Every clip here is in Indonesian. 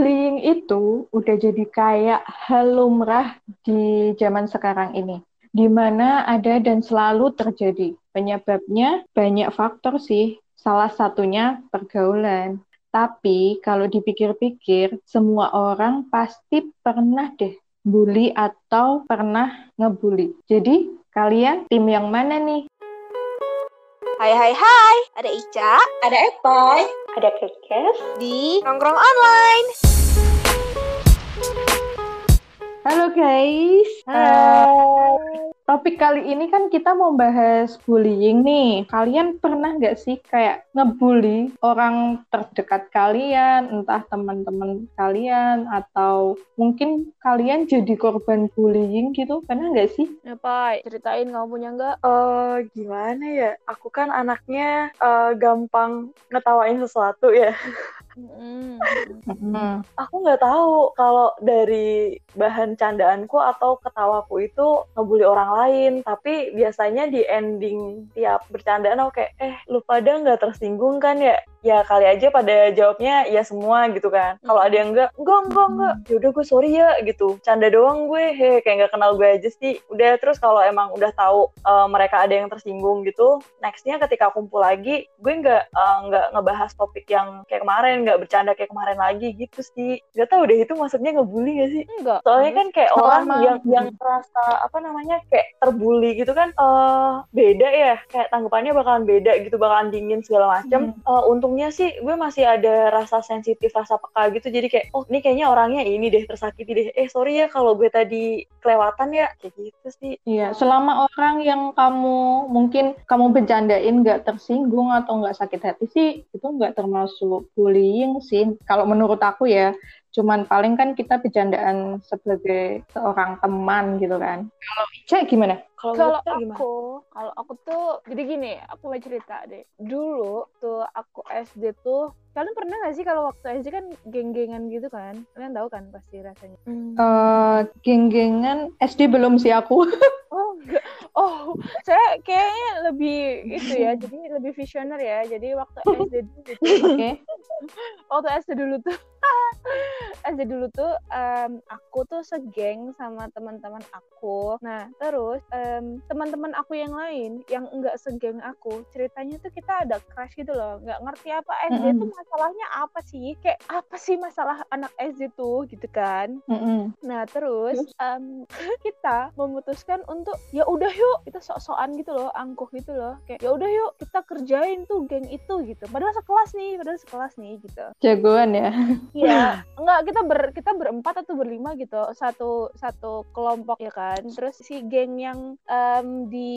bullying itu udah jadi kayak hal lumrah di zaman sekarang ini, di mana ada dan selalu terjadi. Penyebabnya banyak faktor sih, salah satunya pergaulan. Tapi kalau dipikir-pikir, semua orang pasti pernah deh bully atau pernah ngebully. Jadi, kalian tim yang mana nih? Hai hai hai, ada Ica, ada Epai, ada Kekes. di Nongkrong Online. Halo guys. Hai. Topik kali ini kan kita mau bahas bullying nih. Kalian pernah nggak sih kayak ngebully orang terdekat kalian, entah teman-teman kalian atau mungkin kalian jadi korban bullying gitu? Pernah nggak sih? Ya, Pak, ceritain kamu punya nggak? Eh, uh, gimana ya? Aku kan anaknya uh, gampang ngetawain sesuatu ya. Mm. Mm. Aku nggak tahu kalau dari bahan candaanku atau ketawaku itu ngebully orang lain, tapi biasanya di ending tiap bercandaan aku kayak, eh lu pada nggak tersinggung kan ya? Ya kali aja pada jawabnya ya semua gitu kan. Kalau ada yang enggak, enggak, enggak, enggak. Ya udah gue sorry ya gitu. Canda doang gue, he kayak nggak kenal gue aja sih. Udah terus kalau emang udah tahu uh, mereka ada yang tersinggung gitu, nextnya ketika kumpul lagi, gue nggak uh, nggak ngebahas topik yang kayak kemarin, nggak bercanda kayak kemarin lagi gitu sih. Gak tau deh itu maksudnya ngebully gak sih? Enggak. Soalnya kan kayak orang yang yang merasa apa namanya kayak terbully gitu kan uh, beda ya, kayak tanggapannya bakalan beda gitu, bakalan dingin segala macam. Hmm. Uh, untuk untungnya sih gue masih ada rasa sensitif rasa peka gitu. Jadi kayak oh ini kayaknya orangnya ini deh tersakiti deh. Eh sorry ya kalau gue tadi kelewatan ya. Kayak gitu sih. Iya selama orang yang kamu mungkin kamu bercandain nggak tersinggung atau nggak sakit hati sih itu nggak termasuk bullying sih. Kalau menurut aku ya cuman paling kan kita bercandaan sebagai seorang teman gitu kan. Kalau Ica gimana kalau aku, kalau aku tuh jadi gini, aku mau cerita deh. Dulu tuh aku SD tuh kalian pernah gak sih kalau waktu SD kan geng-gengan gitu kan? Kalian tahu kan pasti rasanya. Hmm. Uh, geng-gengan SD belum sih aku. oh, enggak. Oh, saya kayaknya lebih itu ya, jadi lebih visioner ya. Jadi waktu SD dulu tuh, oke. Okay. waktu SD dulu tuh SD dulu tuh um, aku tuh segeng sama teman-teman aku. Nah, terus um, um, teman-teman aku yang lain yang enggak segeng aku ceritanya tuh kita ada crush gitu loh. Nggak ngerti apa SD mm -hmm. tuh masalahnya apa sih? Kayak apa sih masalah anak SD tuh gitu kan. Mm -hmm. nah terus um, kita memutuskan untuk ya udah yuk kita sok-sokan gitu loh angkuh gitu loh. Kayak ya udah yuk kita kerjain tuh geng itu gitu. Padahal sekelas nih padahal sekelas nih gitu. Jagoan ya. Iya. Enggak kita ber kita berempat atau berlima gitu. Satu satu kelompok ya kan. Terus si geng yang um, di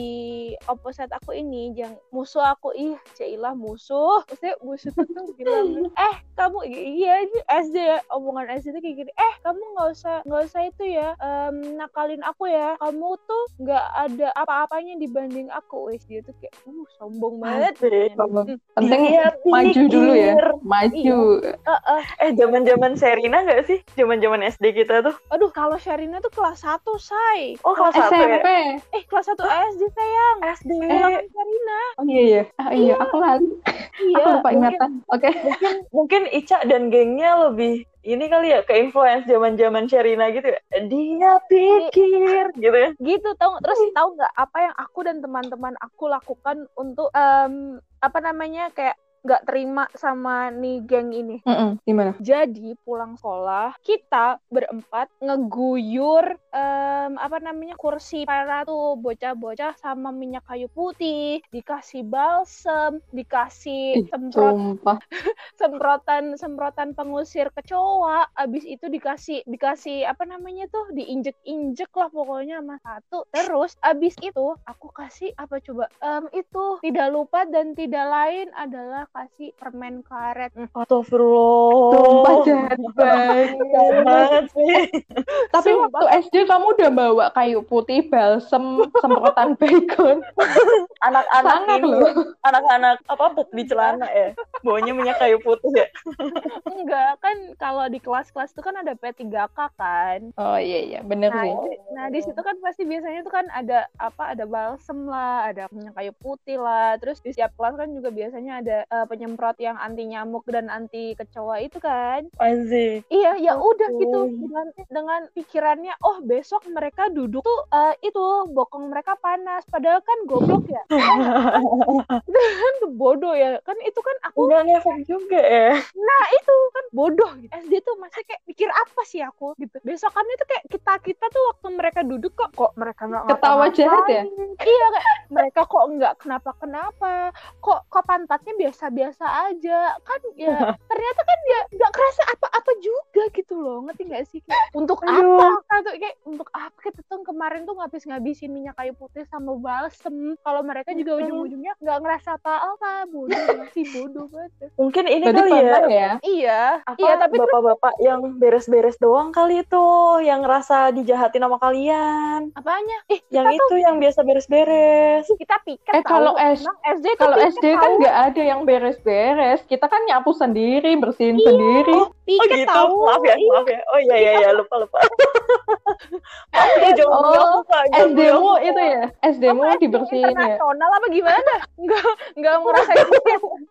opposite aku ini yang musuh aku. Ih Cailah musuh. Maksudnya musuh tuh bilang eh kamu iya SD ya omongan SD itu kayak gini eh kamu nggak usah nggak usah itu ya um, nakalin aku ya kamu tuh nggak ada apa-apanya dibanding aku. Wes dia tuh kayak uh sombong banget. hmm. penting ya, maju dulu ya maju. Iya. uh, uh. eh zaman zaman Serina nggak sih? Zaman zaman SD kita tuh? Aduh kalau Serina tuh kelas satu say. Oh kelas satu ya? eh kelas 1 SD sayang. SD Ulangan Karina oh iya iya. Ah, iya, iya. aku lali iya, aku lupa ingatan. Oke. okay. mungkin mungkin Ica dan gengnya lebih ini kali ya ke influence zaman zaman Sherina gitu ya. Dia pikir gitu ya. Gitu tau terus tahu nggak apa yang aku dan teman-teman aku lakukan untuk um, apa namanya kayak nggak terima sama nih geng ini. Mm -mm, gimana? Jadi pulang sekolah kita berempat ngeguyur um, apa namanya kursi para tuh bocah-bocah sama minyak kayu putih, dikasih balsem, dikasih semprot semprotan semprotan pengusir kecoa, abis itu dikasih dikasih apa namanya tuh diinjek-injek lah pokoknya sama satu. Terus abis itu aku kasih apa coba um, itu tidak lupa dan tidak lain adalah kasih permen karet. Astagfirullah. Sumpah jahat banget. sih. Tapi Sumpah. waktu SD kamu udah bawa kayu putih, balsem, semprotan bacon. Anak-anak ini, anak-anak apa di celana ya. Bawanya minyak kayu putih ya. Enggak, kan kalau di kelas-kelas itu kan ada P3K kan. Oh iya iya, bener nah, sih. Nah, di situ kan pasti biasanya itu kan ada apa? Ada balsem lah, ada minyak kayu putih lah. Terus di setiap kelas kan juga biasanya ada uh, penyemprot yang anti nyamuk dan anti kecoa itu kan. Anjir. Iya, ya udah gitu dengan dengan pikirannya, oh besok mereka duduk tuh eh, itu bokong mereka panas, padahal kan goblok ya, itu kan bodoh ya, kan itu kan aku, Enggak ngefek juga ya. nah itu kan bodoh gitu. SD tuh masih kayak mikir apa sih aku gitu. Besokannya tuh kayak kita kita tuh waktu mereka duduk kok kok mereka nggak Ketawa jahat ya? Iya kayak mereka kok nggak kenapa kenapa, kok kok pantatnya biasa-biasa aja, kan ya ternyata kan ya nggak kerasa apa-apa juga gitu loh ngerti nggak sih Kayak, untuk Aduh. apa atau kayak untuk apa kita tuh kemarin tuh ngabis ngabisin minyak kayu putih sama balsem kalau mereka juga ujung-ujungnya nggak ngerasa apa-apa bodoh sih bodoh banget Mungkin ini Berarti kali ya. ya? iya Apa iya tapi terus bapak-bapak yang beres-beres doang kali itu yang ngerasa dijahatin sama kalian. apanya ih Yang itu tuh yang biasa beres-beres. kita piket Eh, kalau tahu. S- SD Kalau SD kan nggak ada yang beres-beres. Kita kan nyapu sendiri, bersihin Iya. sendiri. Oh piket gitu. tahu Maaf ya, Iya. maaf ya. Oh iya iya iya lupa lupa. Maaf ya jangan Oh, bilang SD-mu itu ya? SD-mu Apa SD dibersihin ya? internasional apa gimana nggak nggak ngerasain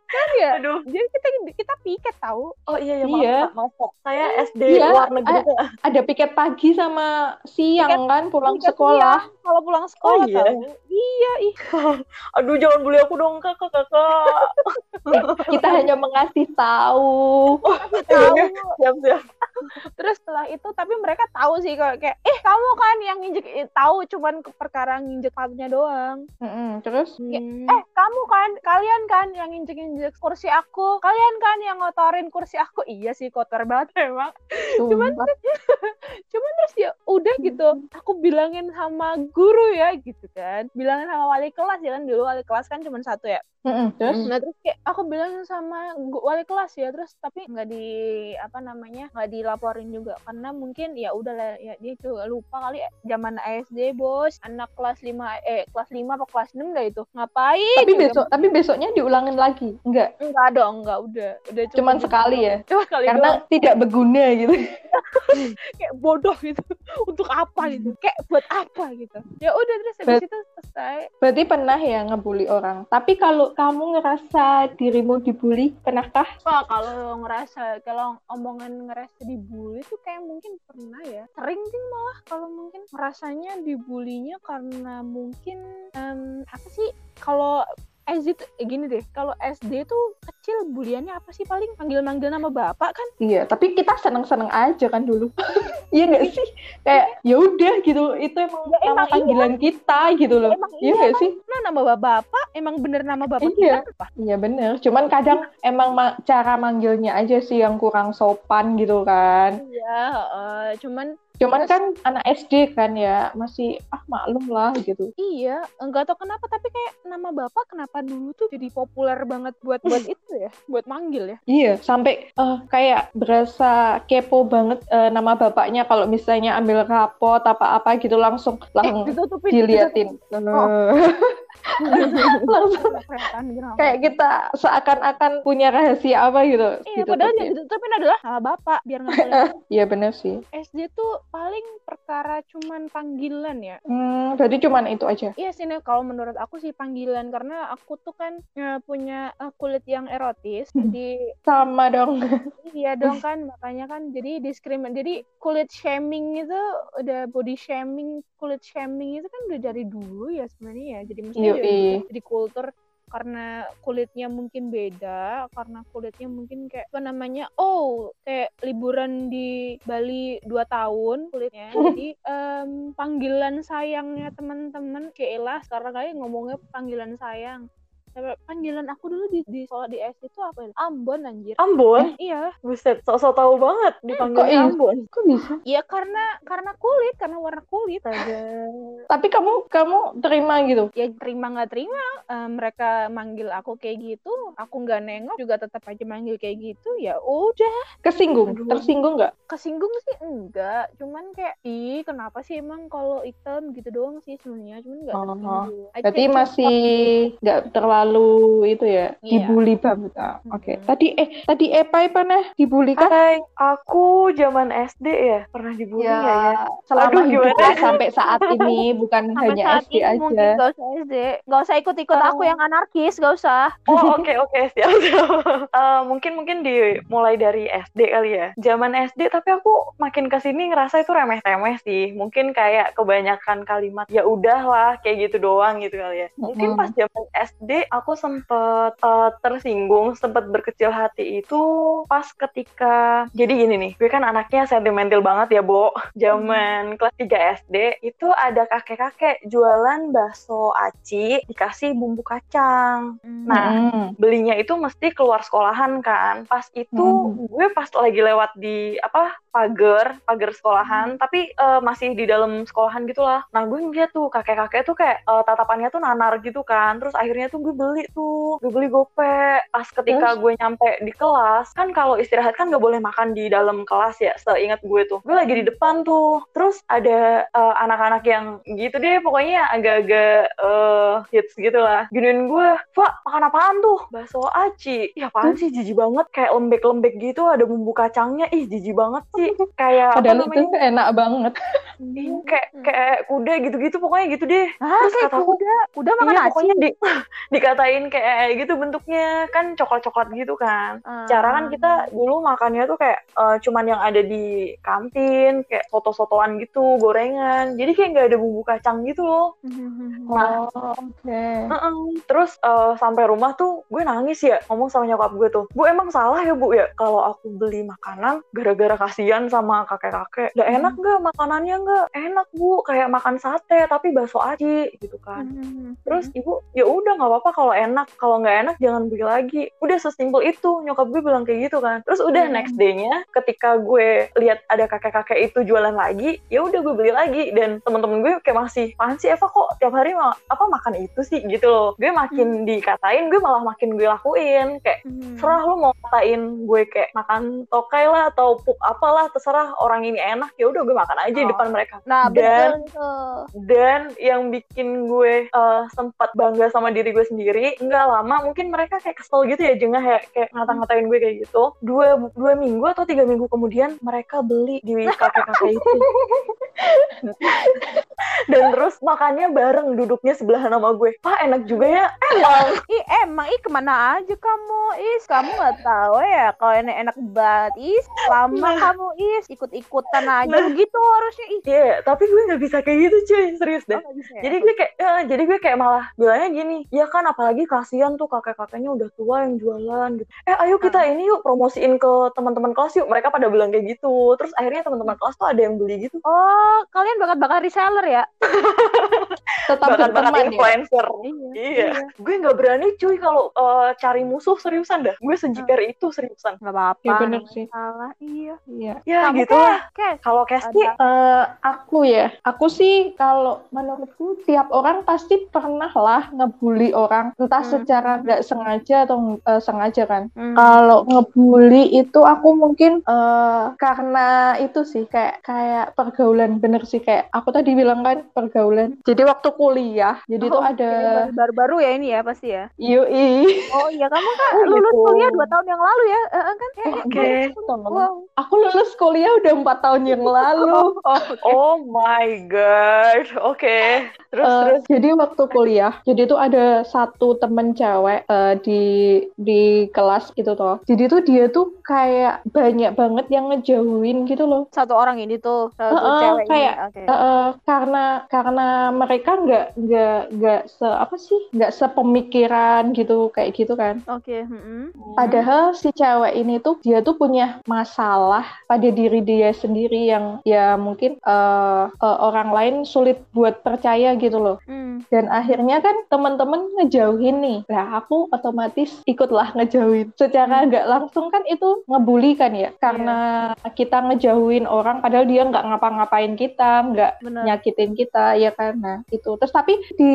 kan ya Aduh. jadi kita kita piket tahu Oh iya iya Iya. maaf Pak. Saya SD Iya, luar negeri. Ada piket pagi sama siang Piket- kan pulang piket sekolah. kalau pulang sekolah Oh, iya. tahu iya ih Aduh jangan bully aku dong kakak kakak. Kita hanya mengasih tahu. tahu siap siap. Terus setelah itu tapi mereka tahu sih kalau kayak eh kamu kan yang nginjek eh, tahu cuman ke- perkara nginjek sepatunya doang. Mm-mm, Terus? Hmm. eh kamu kan kalian kan yang injek injek kursi aku kalian kan yang ngotorin kursi aku. Iya sih kotor banget emang. Cuman- sumpah. cuman terus ya udah gitu aku bilangin sama guru ya gitu kan. Bilangin sama wali kelas ya kan dulu wali kelas kan cuma satu ya. Mm-mm, Terus? Nah terus kayak aku bilangin sama wali kelas ya terus tapi nggak di apa namanya nggak dilaporin juga karena mungkin ya udah lah ya dia juga lupa kali ya, zaman SD bos anak kelas 5 eh kelas 5 apa kelas 6 dah itu ngapain tapi Juga besok tapi besoknya diulangin lagi. Enggak, Enggak dong, enggak udah. Udah cuma cuman gitu sekali ya. Cuma sekali Karena doang. tidak berguna gitu. kayak bodoh gitu. Untuk apa gitu? Kayak buat apa gitu. Ya udah terus habis itu selesai. Berarti pernah ya ngebully orang. Tapi kalau kamu ngerasa dirimu dibully, pernahkah? Wah, kalau ngerasa kalau omongan ngerasa dibully tuh kayak mungkin pernah ya. Sering sih malah kalau mungkin rasanya dibulinya karena mungkin em, apa sih? Kalau SD tuh eh, gini deh, kalau SD tuh kecil buliannya apa sih paling manggil-manggil nama bapak kan? Iya, tapi kita seneng-seneng aja kan dulu. Iya nggak sih? Kayak ya udah gitu. Itu emang Ya, nama emang iya. panggilan kita gitu loh. Emang Iya iya nggak kan? sih? Nah, nama bapak emang bener nama bapak Iya. kita apa? Iya bener. Cuman kadang emang ma- cara manggilnya aja sih yang kurang sopan gitu kan. Iya, heeh. cuman Cuman kan anak SD kan ya masih ah maklum lah gitu. iya, enggak tahu kenapa tapi kayak nama bapak kenapa dulu tuh jadi populer banget buat buat itu ya, buat manggil ya. Iya, sampai eh, kayak berasa kepo banget eh, nama bapaknya kalau misalnya ambil rapot apa-apa gitu langsung Eh, langsung ditutupin. diliatin. Eh, Kelihatan kenapa. kayak kita seakan-akan punya rahasia apa gitu. Iya, padahal yang ditutupin adalah nama bapak biar nggak boleh. Iya bener sih. SD tuh paling perkara cuman panggilan ya. Hmm, berarti cuman itu aja. Iya sih, Nek, kalau menurut aku sih panggilan karena aku tuh kan eh, punya eh, kulit yang erotis, jadi Sama dong. Iya dong kan makanya kan jadi diskrimin jadi kulit shaming itu udah body shaming kulit shaming itu kan udah dari dulu ya sebenarnya ya jadi mesti Yoi. jadi kultur karena kulitnya mungkin beda karena kulitnya mungkin kayak apa namanya oh kayak liburan di Bali dua tahun kulitnya jadi em, panggilan sayangnya teman-teman Keila sekarang kayak ngomongnya panggilan sayang panggilan aku dulu di, di sekolah di SD itu apa ya? Ambon anjir Ambon, iya buset, sok-sok tahu banget dipanggil iya? Ambon. Kok bisa? Iya karena karena kulit, karena warna kulit. Astaga. Tapi kamu kamu terima gitu. Ya terima nggak terima, eh, mereka manggil aku kayak gitu, aku nggak nengok juga tetap aja manggil kayak gitu. Ya udah, Kesinggung, Aduh. tersinggung nggak? kesinggung sih enggak, cuman kayak ih kenapa sih emang kalau hitam gitu doang sih sebenarnya, cuman nggak Oh, Berarti masih nggak terlalu selalu itu ya Iya. dibully banget. Ah, Oke. Mhm. Tadi eh tadi Epai pernah dibully kan? Hai, aku zaman SD ya pernah dibully ya, ya. selama Aduh, hidup gimana? sampai saat ini bukan Sampai hanya saat SD ini mungkin aja. gak usah SD. Gak usah ikut-ikut Oh. aku yang anarkis, gak usah. Oh oke oke siap siap. Eh, mungkin mungkin dimulai dari SD kali ya. Zaman SD tapi aku makin ke sini ngerasa itu remeh-temeh sih. Mungkin kayak kebanyakan kalimat ya udahlah kayak gitu doang gitu kali ya. Mungkin pas zaman SD aku sempet eh, tersinggung, sempet berkecil hati itu pas ketika jadi gini nih, gue kan anaknya sentimental banget ya, Bo. Zaman kelas 3 SD itu ada kakek-kakek jualan bakso aci dikasih bumbu kacang. Nah, Mm-mm. belinya itu mesti keluar sekolahan kan. Pas itu Hmm. gue pas lagi lewat di apa pagar pagar sekolahan, tapi eh, masih di dalam sekolahan gitulah. Nah gue ngeliat tuh kakek-kakek tuh kayak eh, tatapannya tuh nanar gitu kan. Terus akhirnya tuh gue beli tuh, gue beli gope. Pas ketika Terus? gue nyampe di kelas, kan kalau istirahat kan gak boleh makan di dalam kelas ya. Seingat gue tuh, gue lagi di depan tuh. Terus ada eh, anak-anak yang gitu deh, pokoknya agak-agak eh, hits gitu lah. Giniin gue, Pak, makan apaan tuh? Bakso aci. Ya apaan sih, jijik banget. Kayak lembek-lembek gitu, ada bumbu kacangnya. Ih, jijik banget sih. Kayak Padahal itu enak banget. Kayak kayak kuda gitu-gitu pokoknya gitu deh. Ah, Terus kayak kata kuda. Kuda makan iya, aci. pokoknya di, dikatain kayak gitu bentuknya kan coklat-coklat gitu kan. Ah. Cara kan kita dulu makannya tuh kayak eh, cuman yang ada di kantin, kayak soto-sotoan gitu, gorengan. Jadi kayak nggak ada bumbu kacang gitu loh. Nah, Oh, oke. Heeh. Terus eh, sampai rumah tuh gue nangis ya ngomong sama nyokap gue tuh. Bu emang salah ya bu ya kalau aku beli makanan gara-gara kasihan sama kakek-kakek. Udah enak nggak makanannya nggak? Enak bu kayak makan sate tapi bakso aci gitu kan. Terus ibu ya udah nggak apa-apa kalau enak kalau nggak enak jangan beli lagi. Udah sesimpel itu nyokap gue bilang kayak gitu kan. Terus udah Hmm. next day-nya ketika gue lihat ada kakek-kakek itu jualan lagi, ya udah gue beli lagi dan temen-temen gue kayak masih apaan sih Eva kok tiap hari ma- apa makan itu sih gitu loh. Gue makin dikatain gue malah makin gue lakuin kayak serah lu mau katain gue kayak makan tokai lah atau pup apalah terserah orang ini enak ya udah gue makan aja di Oh. depan mereka. Nah, Dan- betul dan yang bikin gue eh, sempat bangga sama diri gue sendiri nggak lama mungkin mereka kayak kesel gitu ya jengah ya kayak ngata-ngatain gue kayak gitu dua dua minggu atau tiga minggu kemudian mereka beli di kakek-kakek itu dan terus makannya bareng duduknya sebelah nama gue pak enak juga ya emang Ih, emang ih ke mana aja kamu, Is? Kamu nggak tahu ya kalau enak enak banget, Is. Lama Nah. kamu, Is. Ikut-ikutan aja Nah. gitu harusnya, Is. Iya, tapi gue nggak bisa kayak gitu cuy serius deh Oh, ya? Jadi gue kayak, eh, jadi gue kayak malah bilangnya gini, ya kan apalagi kasihan tuh kakek-kakeknya udah tua yang jualan gitu. Eh ayo kita ini yuk promosiin ke teman-teman kelas yuk. Mereka pada bilang kayak gitu. Terus akhirnya teman-teman kelas tuh ada yang beli gitu. Oh, kalian bakat-bakat reseller ya? Tetap Bakat-bakat berteman ya. influencer. Iya. Iya. Gue nggak berani cuy kalau eh, cari musuh seriusan dah. Gue sejiper itu seriusan. Nggak apa-apa. Ya, bener sih. Salah, iya. Iya. Ya Kamu gitu lah. Kalau Kesti. Eh, aku ya, aku sih kalau menurutku tiap orang pasti pernah lah ngebully orang, entah Hmm. secara nggak sengaja atau eh, sengaja kan. Hmm. Kalau ngebully itu aku mungkin eh, karena itu sih kayak kayak pergaulan bener sih kayak aku tadi bilang kan pergaulan. Jadi waktu kuliah, jadi tuh Oh, ada baru-baru ya ini ya pasti ya. UI. Oh iya kamu kan Oh, lulus gitu. kuliah dua tahun yang lalu ya, eh, kan? Eh, Oke. Wow. Aku lulus kuliah udah empat tahun yang lalu. Oh, oke. oh my god. Oke. Terus Eh, terus. jadi waktu kuliah, jadi tuh ada satu temen cewek eh, di di kelas gitu toh. Jadi tuh dia tuh kayak banyak banget yang ngejauhin gitu loh. Satu orang ini tuh, satu eh, cewek kayak, ini. Oke. Eh, eh, karena karena mereka nggak nggak nggak se apa sih nggak sepemikiran gitu kayak gitu kan. Oke, mm-mm. Padahal si cewek ini tuh dia tuh punya masalah pada diri dia sendiri yang ya mungkin eh, eh, orang lain sulit buat percaya gitu loh. Hmm. Dan akhirnya kan teman-teman ngejauhin nih. Lah aku otomatis ikutlah ngejauhin. Secara nggak langsung kan itu ngebully kan ya. Karena kita ngejauhin orang padahal dia nggak ngapa-ngapain kita, nggak nyakitin kita ya kan. Nah gitu. Terus tapi di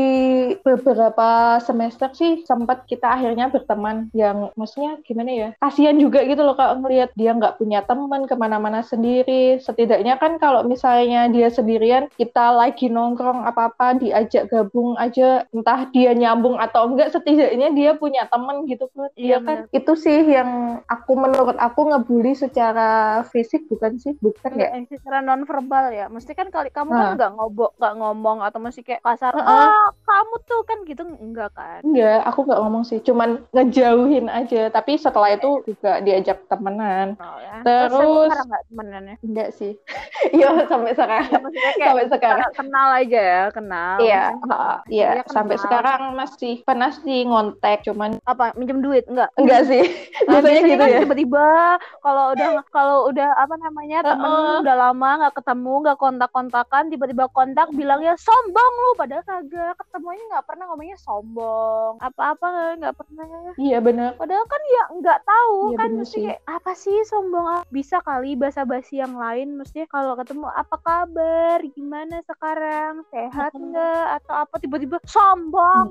beberapa semester sih sempat kita akhirnya berteman yang maksudnya gimana ya kasihan juga gitu loh kalau ngelihat dia nggak punya teman ke mana-mana sendiri. Setidaknya kan kalau misalnya dia sendirian kita lagi nongkrong apa-apa diajak gabung aja entah dia nyambung atau enggak setidaknya dia punya teman gitu kan Iya, iya kan itu sih yang aku menurut aku ngebully secara fisik bukan sih? Bukan ya? Enggak, eh, secara non verbal ya. Mesti kan kali kamu kan Nah. nggak ngobok, nggak ngomong atau mesti kayak kasar. Heeh. Ah, kamu tuh kan gitu enggak kan? Enggak, aku nggak ngomong sih, cuman ngejauhin aja. Tapi setelah itu juga diajak temenan. Oh, ya. Terus- sekarang nggak temenannya. Enggak sih. Iya, sampai sekarang. Ya, sampai sekarang. kenal aja ya, kenal. Iya, iya. Iya, Sampai sekarang masih pernah sih ngontek, cuman apa minjem duit enggak? enggak sih. Nah, Biasanya gitu kan ya. tiba-tiba kalau udah kalau udah apa namanya temen Heeh. udah lama nggak ketemu nggak kontak-kontakan tiba-tiba kontak bilangnya sombong lu padahal kagak ketemunya nggak pernah ngomongnya sombong apa-apa nggak pernah Iya benar. padahal kan ya nggak tahu Iya, kan mesti kayak apa sih sombong bisa kali basa-basi yang lain mestinya kalau ketemu apa kabar gimana sekarang sehat nggak atau apa tiba-tiba sombong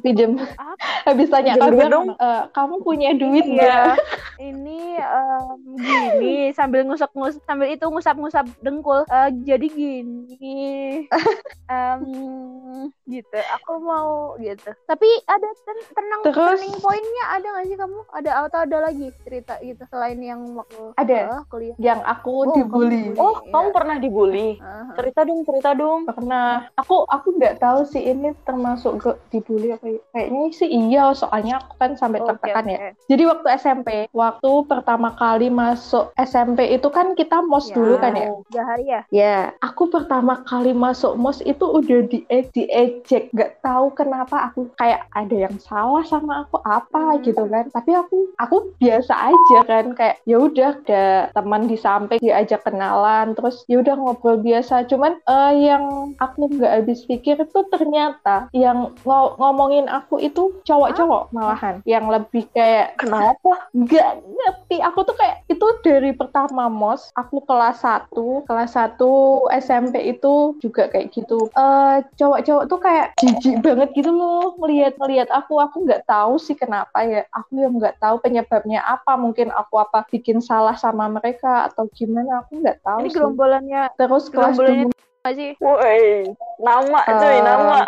pinjem. Apa? Habis tanya kabar, dong. "Eh, kamu punya duit Iya. nggak? ini em, gini sambil ngusap ngusap sambil itu ngusap-ngusap dengkul Eh, jadi gini Em, gitu aku mau gitu tapi ada ten tenang Terus? turning pointnya ada nggak sih kamu ada atau ada lagi cerita gitu selain yang waktu Ada. eh, kuliah Yang aku Oh, dibully. kamu Oh, Iya. kamu pernah dibully? Aha. Cerita dong, cerita dong. pernah aku aku nggak tahu sih ini termasuk ke dibully apa ya. kayaknya sih iya soalnya aku kan sampai Oke, tertekan ya oke. jadi waktu SMP waktu pertama kali masuk SMP itu kan kita mos Ya. dulu kan ya Tiga hari ya ya aku pertama kali masuk mos itu udah di diejek nggak tahu kenapa aku kayak ada yang salah sama aku apa Hmm. gitu kan. Tapi aku aku biasa aja kan kayak ya udah ada teman di samping diajak kenalan terus ya udah ngobrol biasa. Cuman eh, yang aku nggak habis pikir itu ternyata yang ngo- ngomongin aku itu cowok-cowok malahan. Yang lebih kayak Kenapa? nggak ngerti. Aku tuh kayak itu dari pertama mos aku kelas 1 kelas 1 SMP itu juga kayak gitu eh cowok-cowok tuh kayak jijik banget gitu loh ngelihat ngelihat aku aku nggak tahu sih kenapa ya aku yang nggak tahu penyebabnya apa mungkin aku apa bikin salah sama mereka atau gimana aku nggak tahu ini sih. gerombolannya terus kelas gerombolannya dua nggak sih Woi, nama cuy, Eh, nama.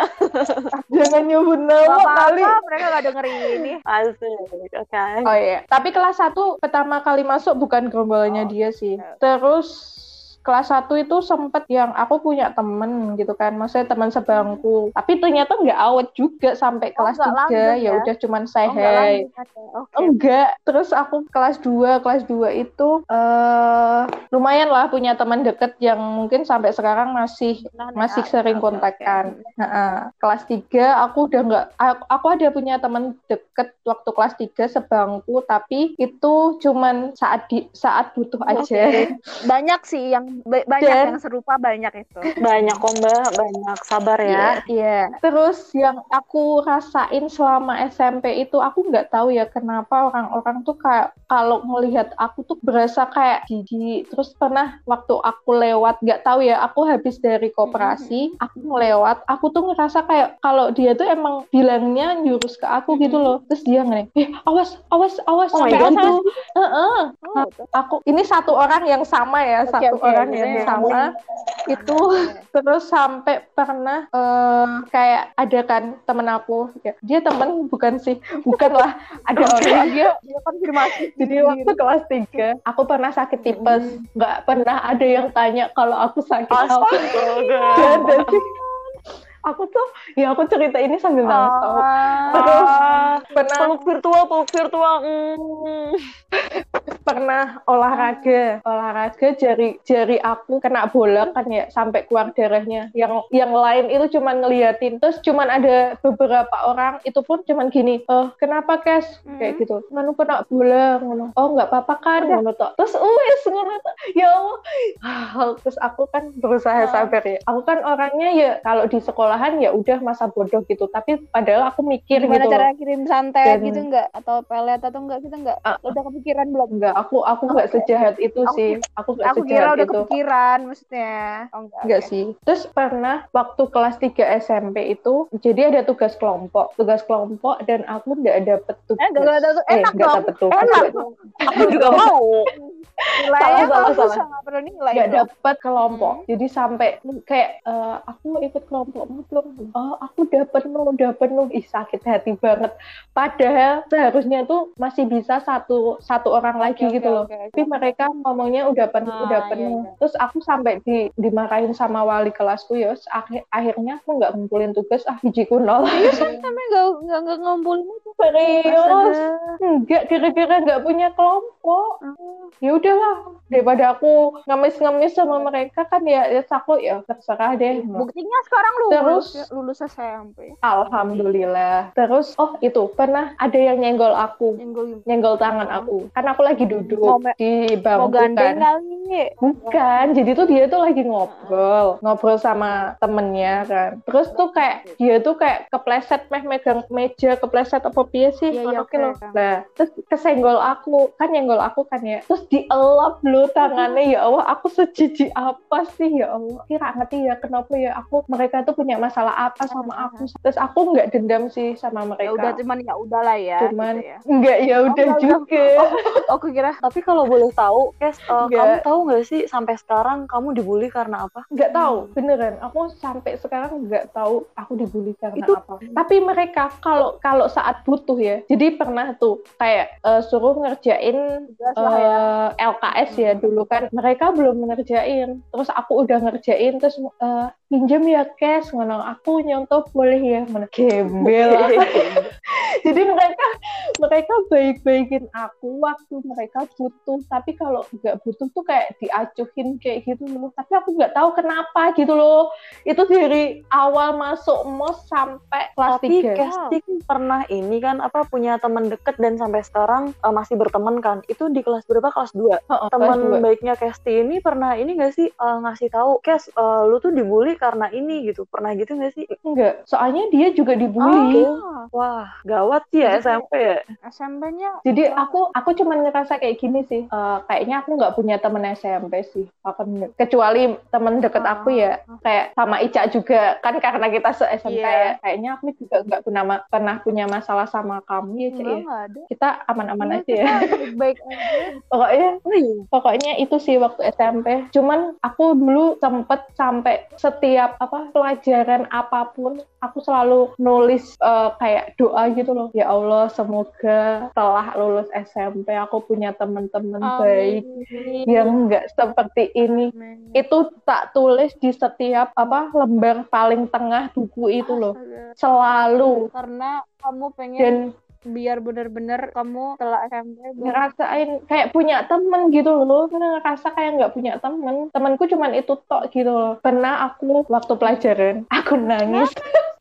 jangan nyebut Gak nama kali apa-apa mereka gak dengerin ini Asik, oke. Oh iya, tapi kelas 1 pertama kali masuk bukan gerombolannya Oh, dia sih. oke. Terus kelas 1 itu sempet yang aku punya temen gitu kan, maksudnya teman sebangku. Tapi ternyata nggak awet juga sampai Oh, kelas nggak 3, langgeng ya ya? udah cuman say Oh, aja. Oke. Enggak, terus aku kelas 2, kelas 2 itu eh lumayan lah punya teman deket yang mungkin sampai sekarang masih Nah, masih nah, sering oke. kontakkan. Heeh. Kelas 3 aku udah nggak aku, aku ada punya teman deket waktu kelas 3 sebangku tapi itu cuman saat di saat butuh aja. Oke. Banyak sih yang banyak Dan- yang serupa banyak itu. Banyak kok mbak, banyak. Sabar Iya, ya. iya. Terus yang aku rasain selama SMP itu aku nggak tahu ya kenapa orang-orang tuh kayak kalau ngelihat aku tuh berasa kayak jijik. Terus pernah waktu aku lewat nggak tahu ya aku habis dari koperasi, aku ngelewat, aku tuh ngerasa kayak kalau dia tuh emang bilangnya nyurus ke aku gitu loh. Terus dia ngene, eh awas awas awas Oh my sampai God. aku Heeh. Gitu. aku ini satu orang yang sama ya Oke, satu oke, orang yang sama. itu terus sampai pernah eh, kayak ada kan temen aku. Ya, dia temen bukan sih. Bukan lah ada orang. Dia dia konfirmasi. jadi waktu kelas 3 aku pernah sakit tipes. Nggak pernah ada yang tanya kalau aku sakit apa. Aku tuh ya aku cerita ini sambil nangis. Terus Ah, pernah peluk virtual, peluk virtual. Mm. pernah olahraga. Olahraga jari jari aku kena bola kan ya sampai keluar darahnya. Yang yang lain itu cuman ngeliatin. Terus cuman ada beberapa orang itu pun cuman gini oh kenapa kes? Kayak Hmm. gitu nganu kena bola? Ngono. Oh nggak apa-apa kan? Ngono tok. Terus wes ngono ya Allah. Ah, terus aku kan berusaha Ah. sabar ya. Aku kan orangnya ya kalau di sekolah sekolahan ya udah masa bodoh gitu tapi padahal aku mikir Gimana gitu cara loh. kirim santet Dan- gitu enggak atau pelet atau enggak gitu enggak? Ah. Lo udah kepikiran belum? enggak aku aku nggak sejahat itu Aku- sih aku nggak Aku sejahat kira udah itu kepikiran maksudnya. Oh enggak. Enggak oke. sih. Terus pernah waktu kelas 3 SMP itu jadi ada tugas kelompok, tugas kelompok dan aku nggak dapet tugas. Eh, nggak nggak dapet- eh, enak nggak dong. dapet tugas. Enak. Aku juga mau. Nilainya Salah, salah, sama perlu nilai. nggak dong. dapet kelompok. Hmm. Jadi sampai kayak eh, aku ikut kelompokmu belum? Oh, aku udah penuh, udah penuh. Ih, sakit hati banget. Padahal seharusnya tuh masih bisa satu satu orang lagi Oke, gitu oke, loh. oke, oke. Tapi mereka ngomongnya udah penuh, Ah, udah iya, penuh. iya. Terus aku sampai di, dimarahin sama wali kelasku ya. Akhir, akhirnya aku nggak ngumpulin tugas, ah bijiku nol. Tapi enggak enggak enggak ngumpulin itu. Serius? Enggak, gara-gara nggak punya kelompok. Ya udahlah, daripada aku ngemis-ngemis sama mereka kan ya, ya aku ya terserah deh. Buktinya sekarang Terus? Ya, lulus SMP. Alhamdulillah. Terus, oh itu pernah ada yang nyenggol aku, Nyenggol nyenggol tangan aku. Kan aku lagi duduk Mau di bangku kan. kali. Bukan, jadi tuh dia tuh lagi ngobrol, ngobrol sama temennya kan. Terus tuh kayak dia tuh kayak kepleset meh megang meja, kepleset apa piye sih? Iya, iya, Oke loh. Nah, terus kesenggol aku, kan nyenggol aku kan ya. Terus dielap lu tangannya ya Allah, aku sejijik apa sih ya Allah. Kira ngerti ya kenapa ya aku mereka tuh punya masalah apa sama aku. Terus aku nggak dendam sih sama mereka. Ya udah cuman ya udahlah ya. Cuman gitu ya. enggak ya udah enggak, enggak. juga. Oh, aku kira Tapi kalau boleh tahu, Kes, uh, Nggak. kamu tahu nggak sih sampai sekarang kamu dibully karena apa? nggak tahu beneran aku sampai sekarang nggak tahu aku dibully karena Itu- apa tapi mereka kalau kalau saat butuh ya jadi pernah tuh kayak eh, suruh ngerjain lah ya. eh, LKS ya dulu kan mereka belum ngerjain terus aku udah ngerjain terus eh, pinjam ya cash ngono aku nyontoh boleh ya mana gembel jadi mereka mereka baik-baikin aku waktu mereka butuh tapi kalau nggak butuh tuh kayak diacuhin kayak gitu loh tapi aku nggak tahu kenapa gitu loh itu dari awal masuk mos sampai kelas Tapi tiga Kesti kan pernah ini kan apa punya teman deket dan sampai sekarang uh, masih berteman kan. Itu di kelas berapa? Kelas 2. Heeh, kelas Teman dua. baiknya Kesti ini pernah ini gak sih uh, ngasih tahu Kes uh, lu tuh dibully karena ini gitu. Pernah gitu gak sih? enggak soalnya dia juga dibully Oh, Wah, gawat sih ya Jadi SMP ya. SMP-nya Jadi aku aku cuman ngerasa kayak gini sih. Eh, kayaknya aku nggak punya temen SMP sih. Aku kecuali temen deket aku ya kayak sama Ica juga kan karena kita se SMP Iya. ya. Kayaknya aku juga nggak pernah pernah punya masalah sama kamu ya enggak ya. ada. Kita aman-aman Iya, aja ya. kita Baik-baik aja. Pokoknya pokoknya itu sih waktu SMP. Cuman aku dulu sempet sampai setiap apa pelajaran apa pun aku selalu nulis eh, kayak doa gitu loh. Ya Allah, semoga setelah lulus SMP aku punya teman-teman baik Amin. yang enggak seperti ini. Amin. Itu tak tulis di setiap apa lembar paling tengah buku itu loh. Selalu Karena kamu pengen dan biar bener-bener kamu setelah SMP ngerasain kayak punya temen gitu loh. Karena ngerasa kayak nggak punya temen. Temenku cuman itu tok gitu loh. Pernah aku waktu pelajaran aku nangis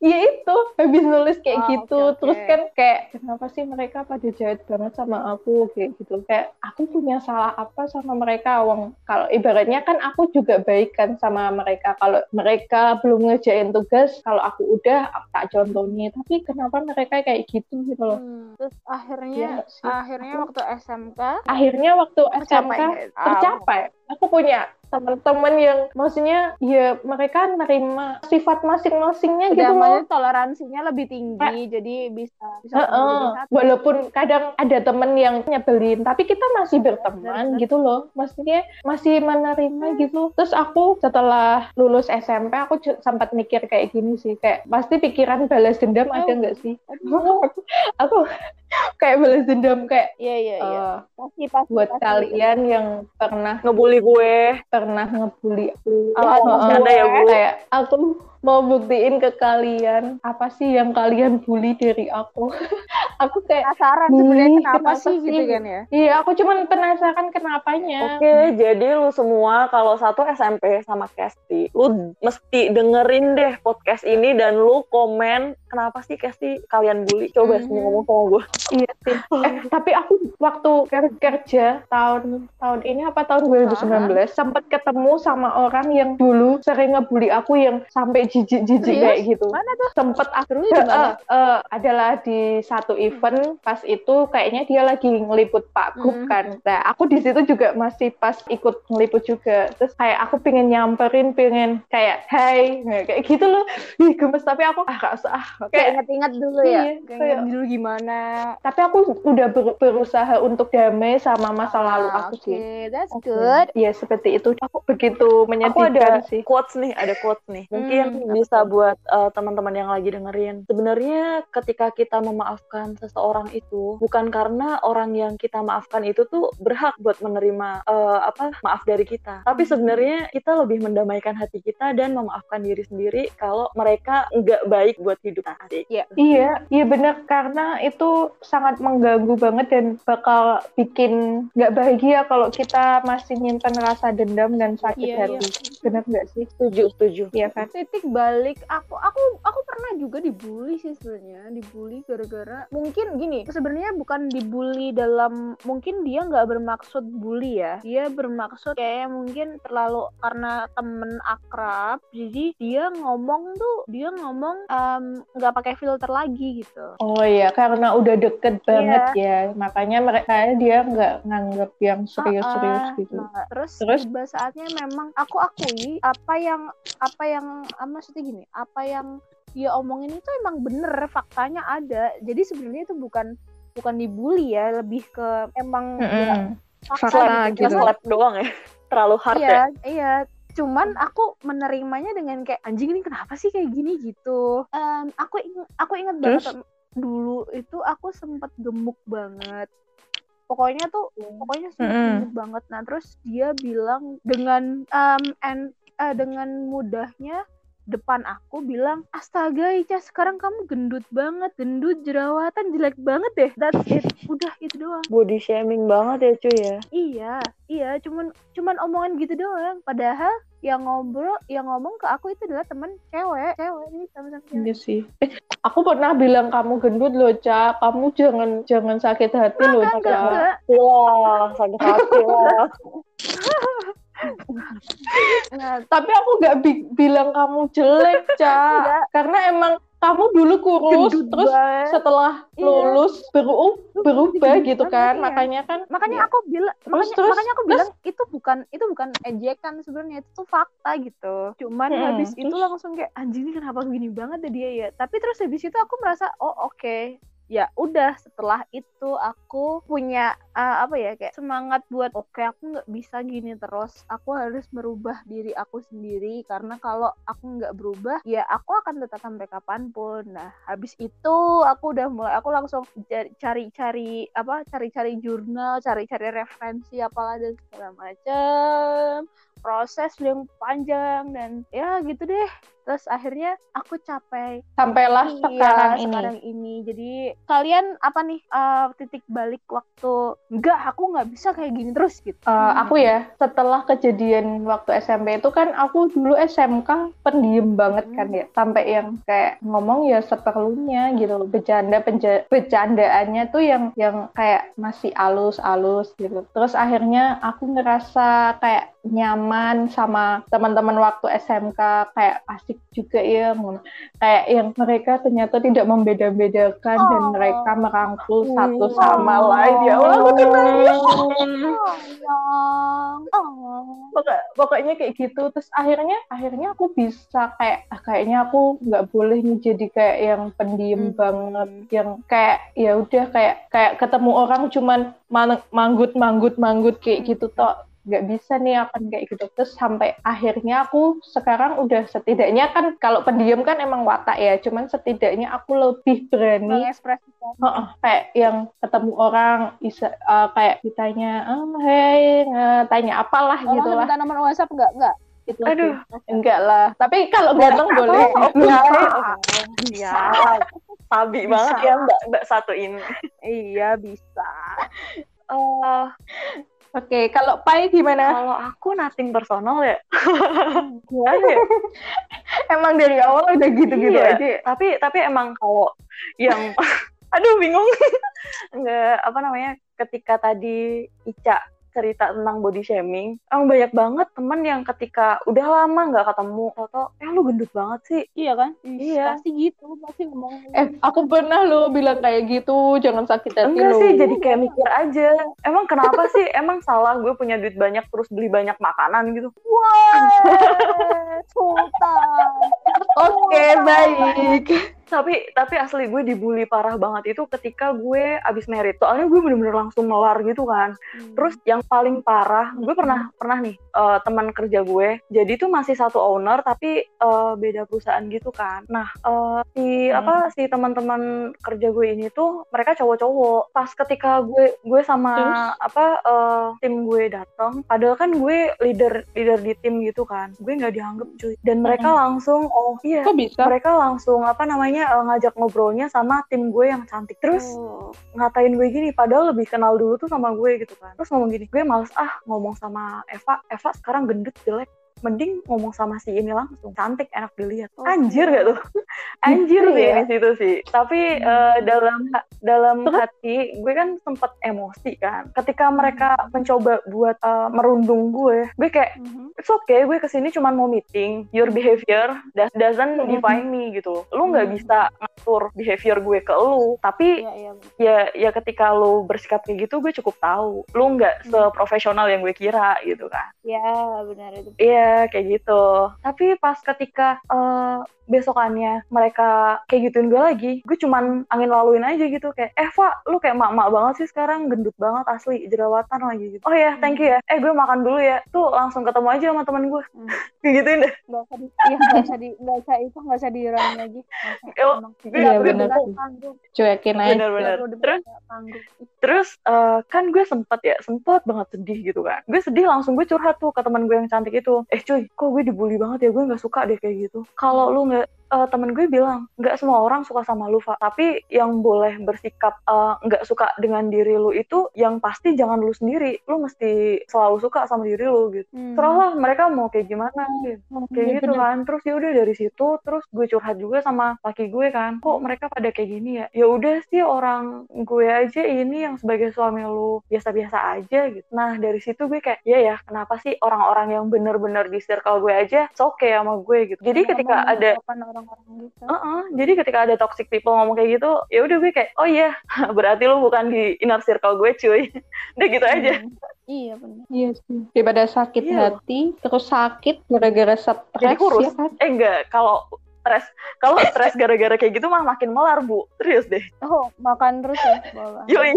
ya itu habis nulis kayak Ah, gitu oke, oke. terus kan kayak kenapa sih mereka pada jahat banget sama aku kayak gitu kayak aku punya salah apa sama mereka wong kalau ibaratnya kan aku juga baik kan sama mereka kalau mereka belum ngerjain tugas kalau aku udah aku tak contoni tapi kenapa mereka kayak gitu gitu loh Hmm, terus akhirnya Iya sih? akhirnya Aku- waktu SMK akhirnya waktu tercapai SMK? Ah, tercapai. Aku punya teman-teman yang maksudnya ya mereka nerima sifat masing-masingnya gitu loh. toleransinya lebih tinggi jadi bisa bisa jadi satu. Walaupun kadang ada temen yang nyebelin, tapi kita masih berteman gitu loh. Maksudnya masih menerima gitu. Terus aku setelah lulus SMP, aku sempat mikir kayak gini sih, kayak pasti pikiran balas dendam ada Oh. nggak sih? Aku kayak balas dendam kayak iya iya iya eh, pasti pasti buat pasti. kalian yang pernah Ngebully gue. pernah ngebully aku. Ala Heeh. bercanda ya, Bu. Kayak aku mau buktiin ke kalian apa sih yang kalian bully dari aku. aku kayak penasaran Hmm, sebenarnya kenapa, kenapa sih gitu kan ya iya, aku cuman penasaran kenapanya. Oke, jadi lu semua kalau satu SMP sama Kesti, lu mesti dengerin deh podcast ini dan lu komen kenapa sih Kesti kalian bully. Coba Mhm. semua ngomong sama gue. Iya sih. Eh, tapi aku waktu ker- kerja tahun tahun ini apa tahun 2019 sempat ketemu sama orang yang dulu sering ngebully aku yang sampai jijik-jijik Serius? kayak gitu. Mana tuh? Sempet aku? Eh, eh, adalah di satu event pas itu kayaknya dia lagi ngeliput Pak Gup Hmm. kan. Nah, aku di situ juga masih pas ikut ngeliput juga. Terus kayak aku pengen nyamperin, pengen kayak hai, Nah, kayak gitu loh. Ih, gemes tapi aku ah gak usah. ah. Kayak Kayak inget-inget dulu ya. Iya, Kayak dulu gimana. tapi aku udah ber- berusaha untuk damai sama masa lalu Ah, aku Oke, sih. that's Oke. good. Iya seperti itu. Aku begitu Aku menyedihkan ada sih. quotes nih, ada quotes nih. Mungkin Hmm, bisa buat uh, teman-teman yang lagi dengerin. Sebenarnya ketika kita memaafkan seseorang itu bukan karena orang yang kita maafkan itu tuh berhak buat menerima uh, apa maaf dari kita. Tapi sebenarnya kita lebih mendamaikan hati kita dan memaafkan diri sendiri kalau mereka nggak baik buat hidup kita. Iya. Iya, iya benar karena itu sangat mengganggu banget dan bakal bikin nggak bahagia kalau kita masih nyimpen rasa dendam dan sakit Iya, iya. hati. Benar nggak sih? Setuju, setuju. Iya kan? titik balik aku aku aku pernah juga dibully sih sebenarnya dibully gara-gara mungkin gini sebenarnya bukan dibully dalam mungkin dia nggak bermaksud bully ya dia bermaksud kayak mungkin terlalu karena temen akrab jadi dia ngomong tuh dia ngomong nggak pakai filter lagi gitu Oh iya, karena udah deket banget ya, makanya mereka dia nggak nganggap yang serius-serius Ah, ah. gitu. Nah, terus, Terus? tiba saatnya memang aku akui apa yang apa yang ah, maksudnya gini, apa yang dia omongin itu emang bener, faktanya ada. Jadi sebenarnya itu bukan bukan dibully ya, lebih ke emang ya, Mm-mm. fakta Fakta gitu. gitu. Doang ya. Terlalu hard ya. Iya, iya. Cuman aku menerimanya dengan kayak anjing ini kenapa sih kayak gini gitu. Em, aku ing aku ingat banget Terus? dulu itu aku sempat gemuk banget. Pokoknya tuh pokoknya sempat Mm-mm. gemuk banget. Nah, terus dia bilang dengan em and eh, dengan mudahnya depan aku bilang astaga Ica sekarang kamu gendut banget gendut jerawatan jelek banget deh that's it udah itu doang Body shaming banget ya cuy ya. Iya, iya, cuman cuman omongan gitu doang. Padahal yang ngobrol, yang ngomong ke aku itu adalah temen cewek, cewek ini sama-sama cewek. Iya sih. Eh, aku pernah bilang kamu gendut loh, Ca. Kamu jangan jangan sakit hati loh, Enggak, enggak, Ca. enggak. Wah, sakit hati lah. Nah, Tapi aku nggak bi- bilang kamu jelek, Ca. Enggak. Karena emang kamu dulu kurus, gendut terus banget. setelah Iya. lulus beru berubah gendut gitu kan. iya. Makanya kan Makanya Iya. aku bilang, Terus, makanya, terus, makanya aku terus? bilang itu bukan itu bukan ejekan sebenarnya itu tuh fakta gitu. Cuman Mm-mm, habis itu terus? langsung kayak anjing ini kenapa gini banget ya dia ya. Tapi terus habis itu aku merasa oh oke. Ya udah setelah itu aku punya uh, apa ya kayak semangat buat oke aku nggak bisa gini terus. Aku harus merubah diri aku sendiri. Karena kalau aku nggak berubah ya aku akan tetap sampai kapan pun. Nah habis itu aku udah mulai aku langsung cari- cari-cari apa cari-cari jurnal cari-cari referensi apalah dan segala macam proses yang panjang dan ya gitu deh terus akhirnya aku capai sampailah Iya, sekarang ini. sekarang ini. Jadi kalian apa nih eh, titik balik waktu enggak aku nggak bisa kayak gini terus gitu. Eh, aku ya setelah kejadian waktu SMP itu kan aku dulu SMK pendiam banget kan ya sampai yang kayak ngomong ya seperlunya gitu bercanda penja- bercandaannya tuh yang yang kayak masih alus-alus gitu terus akhirnya aku ngerasa kayak nyaman sama teman-teman waktu SMK kayak asik juga ya kayak yang mereka ternyata tidak membeda-bedakan dan Oh. mereka merangkul satu Hmm. sama Oh. lain ya Allah aku kenapa Sayang. Oh. Pokok- pokoknya kayak gitu terus akhirnya akhirnya aku bisa kayak ah, kayaknya aku nggak boleh nih jadi kayak yang pendiam Hmm. banget yang kayak ya udah kayak kayak ketemu orang cuman man- manggut manggut manggut kayak gitu toh nggak bisa nih akan kayak gitu terus sampai akhirnya aku sekarang udah setidaknya kan kalau pendiam kan emang watak ya cuman setidaknya aku lebih berani Mengekspresikan. Heeh, kayak yang ketemu orang bisa eh, kayak ditanya, oh, hey, eh, tanya apalah Orang gitu lah. minta nomor WhatsApp enggak? Enggak. Gitu Aduh. sih. enggak lah. Tapi kalau ganteng boleh. Iya. Iya. Sabi banget ya Mbak Mbak satu ini. Iya bisa. Eh, Oke, kalau Pai gimana? kalau aku nothing personal ya. Gimana ya? Emang dari awal udah gitu-gitu Iya. aja. ya? Tapi tapi emang kalau yang aduh bingung. Enggak apa namanya ketika tadi Ica cerita tentang body shaming, emang banyak banget temen yang ketika udah lama nggak ketemu, atau eh lu gendut banget sih. Iya kan? Iya. Pasti gitu, pasti ngomong. Eh, aku pernah lo bilang kayak gitu, jangan sakit hati Enggak lo. sih, jadi kayak mikir aja. Emang kenapa sih? Emang salah gue punya duit banyak terus beli banyak makanan gitu? Wah, Sultan. Oke, baik. Tapi tapi asli gue dibully parah banget itu ketika gue abis merit. Soalnya gue bener-bener langsung melar gitu kan. Terus yang paling parah, gue pernah pernah nih eh, teman kerja gue. Jadi tuh masih satu owner tapi eh, beda perusahaan gitu kan. Nah eh, si Hmm. apa si teman-teman kerja gue ini tuh mereka cowok-cowok. Pas ketika gue gue sama Terus? apa eh, tim gue datang, padahal kan gue leader leader di tim gitu kan. Gue nggak dianggap cuy. Dan mereka langsung oh iya Kok bisa? mereka langsung apa namanya eh, ngajak ngobrolnya sama tim gue yang cantik terus Oh. ngatain gue gini padahal lebih kenal dulu tuh sama gue gitu kan terus ngomong gini gue males ah ngomong sama Eva Eva sekarang gendut jelek mending ngomong sama si ini langsung cantik enak dilihat Oh. anjir gak tuh anjir Gitu sih ya? di situ sih tapi Hmm. eh, dalam dalam hati gue kan sempet emosi kan ketika mereka mencoba buat eh, merundung gue gue kayak Mhm. it's okay gue ke sini cuma mau meeting your behavior does- doesn't Mhm. define me gitu lu nggak Mhm. bisa ngatur behavior gue ke lu tapi iya. ya ya ketika lu bersikap kayak gitu gue cukup tahu lu nggak Hmm. seprofesional yang gue kira gitu kan Ya, benar itu. iya kayak gitu tapi pas ketika eh, besokannya mereka kayak gituin gue lagi gue cuman angin laluin aja gitu kayak eh Fa lu kayak mak-mak banget sih sekarang gendut banget asli jerawatan lagi gitu oh ya thank you ya eh gue makan dulu ya tuh langsung ketemu aja sama temen gue Hmm. kayak gituin deh Nggak usah di, iya, nggak usah di, nggak usah itu, nggak usah diulangi lagi. Iya, sih. Panggung. Cuekin aja. udah terus. Terus eh, kan gue sempet ya, sempet banget sedih gitu kan. Gue sedih langsung gue curhat tuh ke teman gue yang cantik itu. Eh cuy, kok gue dibully banget ya? Gue nggak suka deh kayak gitu. Kalau lu nggak eh, temen gue bilang nggak semua orang suka sama lu, Fa. Tapi yang boleh bersikap eh, nggak suka dengan diri lu itu yang pasti jangan lu sendiri. Lu mesti selalu suka sama diri lu gitu. Hmm. Terus mereka mau kayak gimana gitu kayak Iya, gitu bener. kan terus ya udah dari situ terus gue curhat juga sama laki gue kan kok mereka pada kayak gini ya ya udah sih orang gue aja ini yang sebagai suami lu biasa-biasa aja gitu nah dari situ gue kayak ya ya kenapa sih orang-orang yang bener-bener di circle gue aja oke sama gue gitu jadi ketika ada orang-orang gitu. Heeh, jadi ketika ada toxic people ngomong kayak gitu, ya udah gue kayak, oh iya, berarti lu bukan di inner circle gue, cuy. udah gitu aja. Hmm. Iya benar. Iya sih. Daripada sakit Iya. hati, terus sakit gara-gara Jadi stres, kurus. ya kan? Eh enggak, kalau stres, kalau stres gara-gara kayak gitu mah makin melar, Bu. Serius deh. Oh, makan terus ya. Yoi.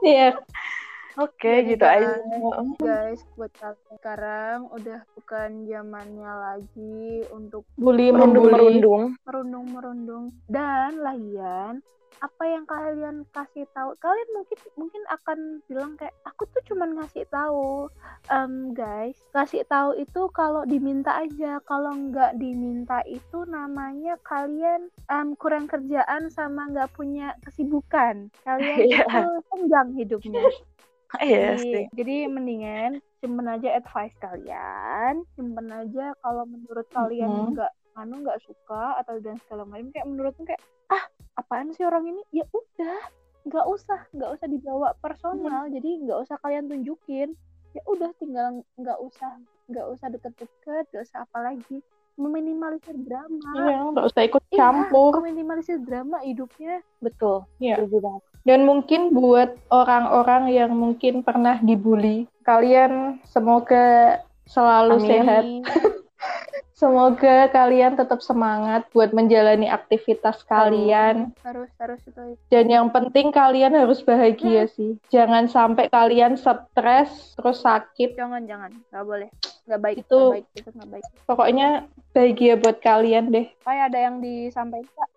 Iya. Oke, Jadi gitu aja. guys, buat kalian sekarang udah bukan zamannya lagi untuk Bully membuli. Merundung-merundung. merundung-merundung dan lagian apa yang kalian kasih tahu kalian mungkin mungkin akan bilang kayak aku tuh cuman ngasih tahu Em, guys kasih tahu itu kalau diminta aja kalau nggak diminta itu namanya kalian em, kurang kerjaan sama nggak punya kesibukan kalian Iya. itu senggang hidupnya Iya jadi, jadi mendingan simpen aja advice kalian, simpen aja kalau menurut kalian nggak anu nggak suka atau dan segala macam kayak menurutmu kayak ah apaan sih orang ini ya udah nggak usah nggak usah dibawa personal jadi nggak usah kalian tunjukin ya udah tinggal nggak usah nggak usah deket-deket nggak usah apa lagi meminimalisir drama Iya, nggak usah ikut Iya, campur. meminimalisir drama hidupnya Betul. Iya. Banget. Dan mungkin buat orang-orang yang mungkin pernah dibully, kalian semoga selalu Amin. sehat. Semoga kalian tetap semangat buat menjalani aktivitas kalian. harus harus itu Dan yang penting kalian harus bahagia sih. Jangan sampai kalian stres terus sakit. jangan jangan nggak boleh nggak baik Itu- nggak baik itu nggak baik Pokoknya bahagia buat kalian deh. kayak ada yang disampaikan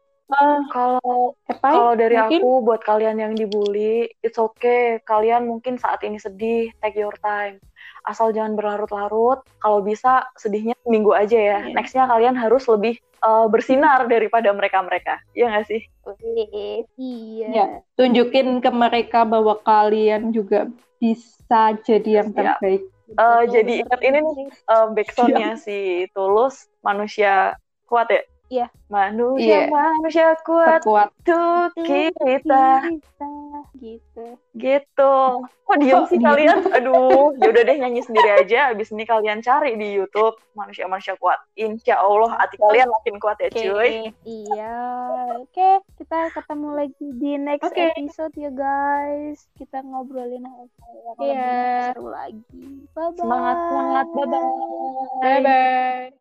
Kalau Epai, kalau dari mungkin? aku buat kalian yang dibully, it's okay. Kalian mungkin saat ini sedih, take your time. Asal jangan berlarut-larut. Kalau bisa sedihnya minggu aja ya. Iya. Nextnya kalian harus lebih uh, bersinar daripada mereka-mereka. Iya nggak sih? iya Ya. tunjukin ke mereka bahwa kalian juga bisa jadi yang Siap. terbaik. Uh, jadi ingat ini nih uh, backsoundnya si Tulus manusia kuat ya. Iya. Manusia Iya. manusia kuat untuk kita. kita gitu Gitu. Kok Kok sih kalian? Aduh, ya udah deh nyanyi sendiri aja. Abis ini kalian cari di YouTube manusia-manusia kuat. Insya Allah hati kalian makin kuat ya Oke, cuy. iya. Oke, kita ketemu lagi di next Oke. episode ya guys. Kita ngobrolin hal yang Iya. lebih seru lagi. Bye bye. Semangat semangat, bye bye. Bye bye.